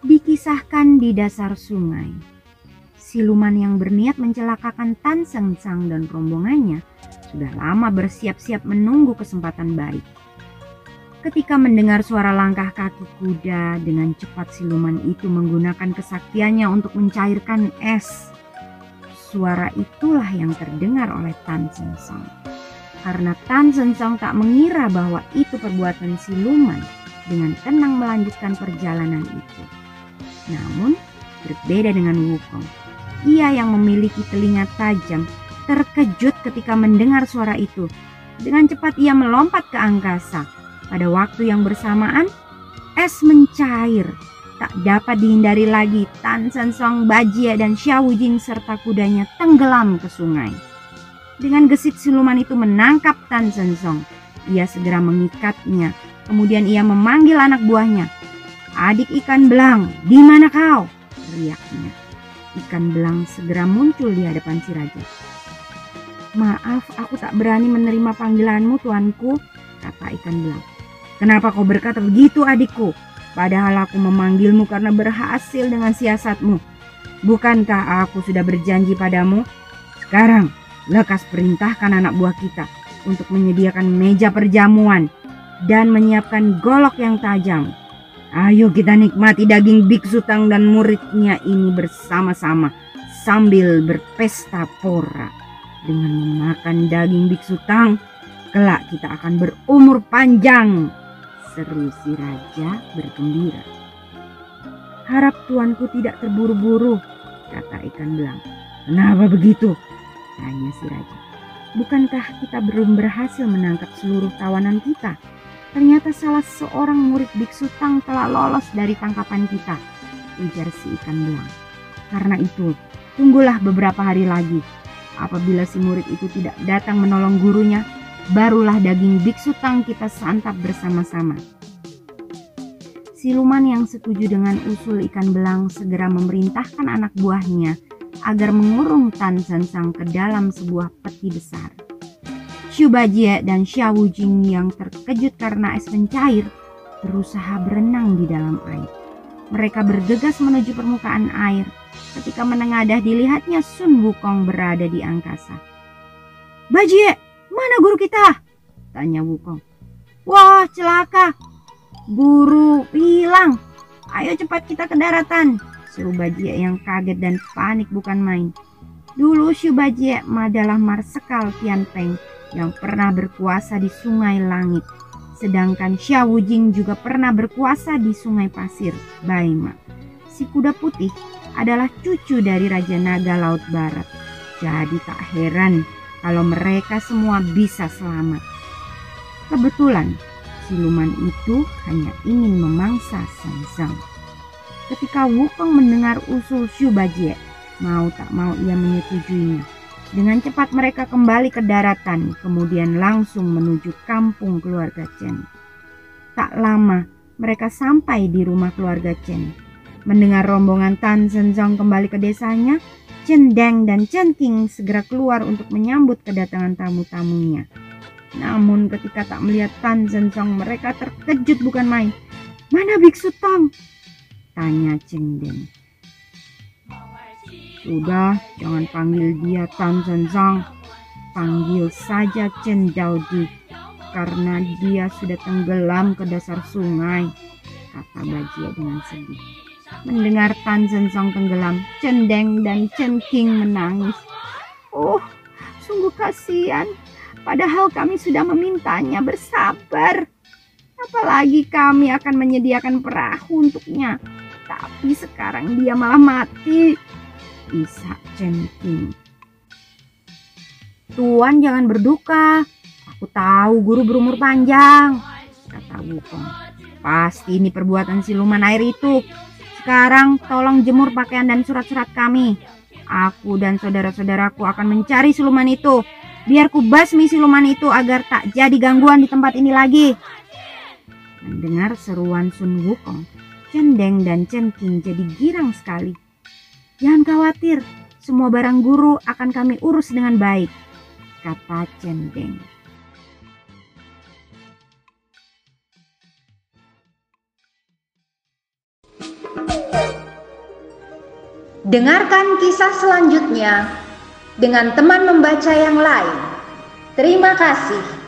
Dikisahkan di dasar sungai, siluman yang berniat mencelakakan Tan Seng Sang dan rombongannya sudah lama bersiap-siap menunggu kesempatan baik. Ketika mendengar suara langkah kaki kuda, dengan cepat siluman itu menggunakan kesaktiannya untuk mencairkan es. Suara itulah yang terdengar oleh Tan Seng Sang. Karena Tan Seng Sang tak mengira bahwa itu perbuatan siluman dengan tenang melanjutkan perjalanan itu. Namun, berbeda dengan Wukong. Ia yang memiliki telinga tajam terkejut ketika mendengar suara itu. Dengan cepat ia melompat ke angkasa. Pada waktu yang bersamaan, es mencair. Tak dapat dihindari lagi Tan San Song, Bajie, dan Xiao Jing serta kudanya tenggelam ke sungai. Dengan gesit siluman itu menangkap Tan San Song. Ia segera mengikatnya. Kemudian ia memanggil anak buahnya. Adik ikan belang, di mana kau? Teriaknya. Ikan belang segera muncul di hadapan si raja. Maaf, aku tak berani menerima panggilanmu, tuanku, kata ikan belang. Kenapa kau berkata begitu, adikku? Padahal aku memanggilmu karena berhasil dengan siasatmu. Bukankah aku sudah berjanji padamu? Sekarang, lekas perintahkan anak buah kita untuk menyediakan meja perjamuan dan menyiapkan golok yang tajam Ayo kita nikmati daging biksu tang dan muridnya ini bersama-sama sambil berpesta pora. Dengan memakan daging biksu tang, kelak kita akan berumur panjang. Seru si raja bergembira. Harap tuanku tidak terburu-buru, kata ikan belang. Kenapa begitu? Tanya si raja. Bukankah kita belum berhasil menangkap seluruh tawanan kita? Ternyata salah seorang murid biksu Tang telah lolos dari tangkapan kita, ujar si ikan belang. Karena itu, tunggulah beberapa hari lagi. Apabila si murid itu tidak datang menolong gurunya, barulah daging biksu Tang kita santap bersama-sama. Siluman yang setuju dengan usul ikan belang segera memerintahkan anak buahnya agar mengurung Tan San Sang ke dalam sebuah peti besar. Xu Bajie dan Xiao Jing yang terkejut karena es mencair berusaha berenang di dalam air. Mereka bergegas menuju permukaan air ketika menengadah dilihatnya Sun Wukong berada di angkasa. Bajie, mana guru kita? Tanya Wukong. Wah celaka, guru hilang. Ayo cepat kita ke daratan. Seru Bajie yang kaget dan panik bukan main. Dulu Xu Bajie adalah marsekal Tian Peng yang pernah berkuasa di Sungai Langit. Sedangkan Xia Wujing juga pernah berkuasa di Sungai Pasir, Baima. Si kuda putih adalah cucu dari Raja Naga Laut Barat. Jadi tak heran kalau mereka semua bisa selamat. Kebetulan siluman itu hanya ingin memangsa Sansang. Ketika Wukong mendengar usul Xu Bajie, mau tak mau ia menyetujuinya dengan cepat mereka kembali ke daratan, kemudian langsung menuju kampung keluarga Chen. Tak lama, mereka sampai di rumah keluarga Chen. Mendengar rombongan Tan Zhenzong kembali ke desanya, Chen Deng dan Chen King segera keluar untuk menyambut kedatangan tamu-tamunya. Namun ketika tak melihat Tan Zhenzong, mereka terkejut bukan main. Mana Biksu Tang? Tanya Chen Deng. Sudah, jangan panggil dia Tan Zhang. Panggil saja Chen Daodi karena dia sudah tenggelam ke dasar sungai, kata Bajia dengan sedih. Mendengar Tan Zhang tenggelam, Chen Deng dan Chen King menangis. Oh, sungguh kasihan. Padahal kami sudah memintanya bersabar. Apalagi kami akan menyediakan perahu untuknya. Tapi sekarang dia malah mati. Isa Cenking. Tuan jangan berduka. Aku tahu guru berumur panjang, kata Wukong. Pasti ini perbuatan siluman air itu. Sekarang tolong jemur pakaian dan surat-surat kami. Aku dan saudara-saudaraku akan mencari siluman itu. Biar ku basmi siluman itu agar tak jadi gangguan di tempat ini lagi. Mendengar seruan Sun Wukong, Cendeng dan King jadi girang sekali. Jangan khawatir, semua barang guru akan kami urus dengan baik, kata Cendeng. Dengarkan kisah selanjutnya dengan teman membaca yang lain. Terima kasih.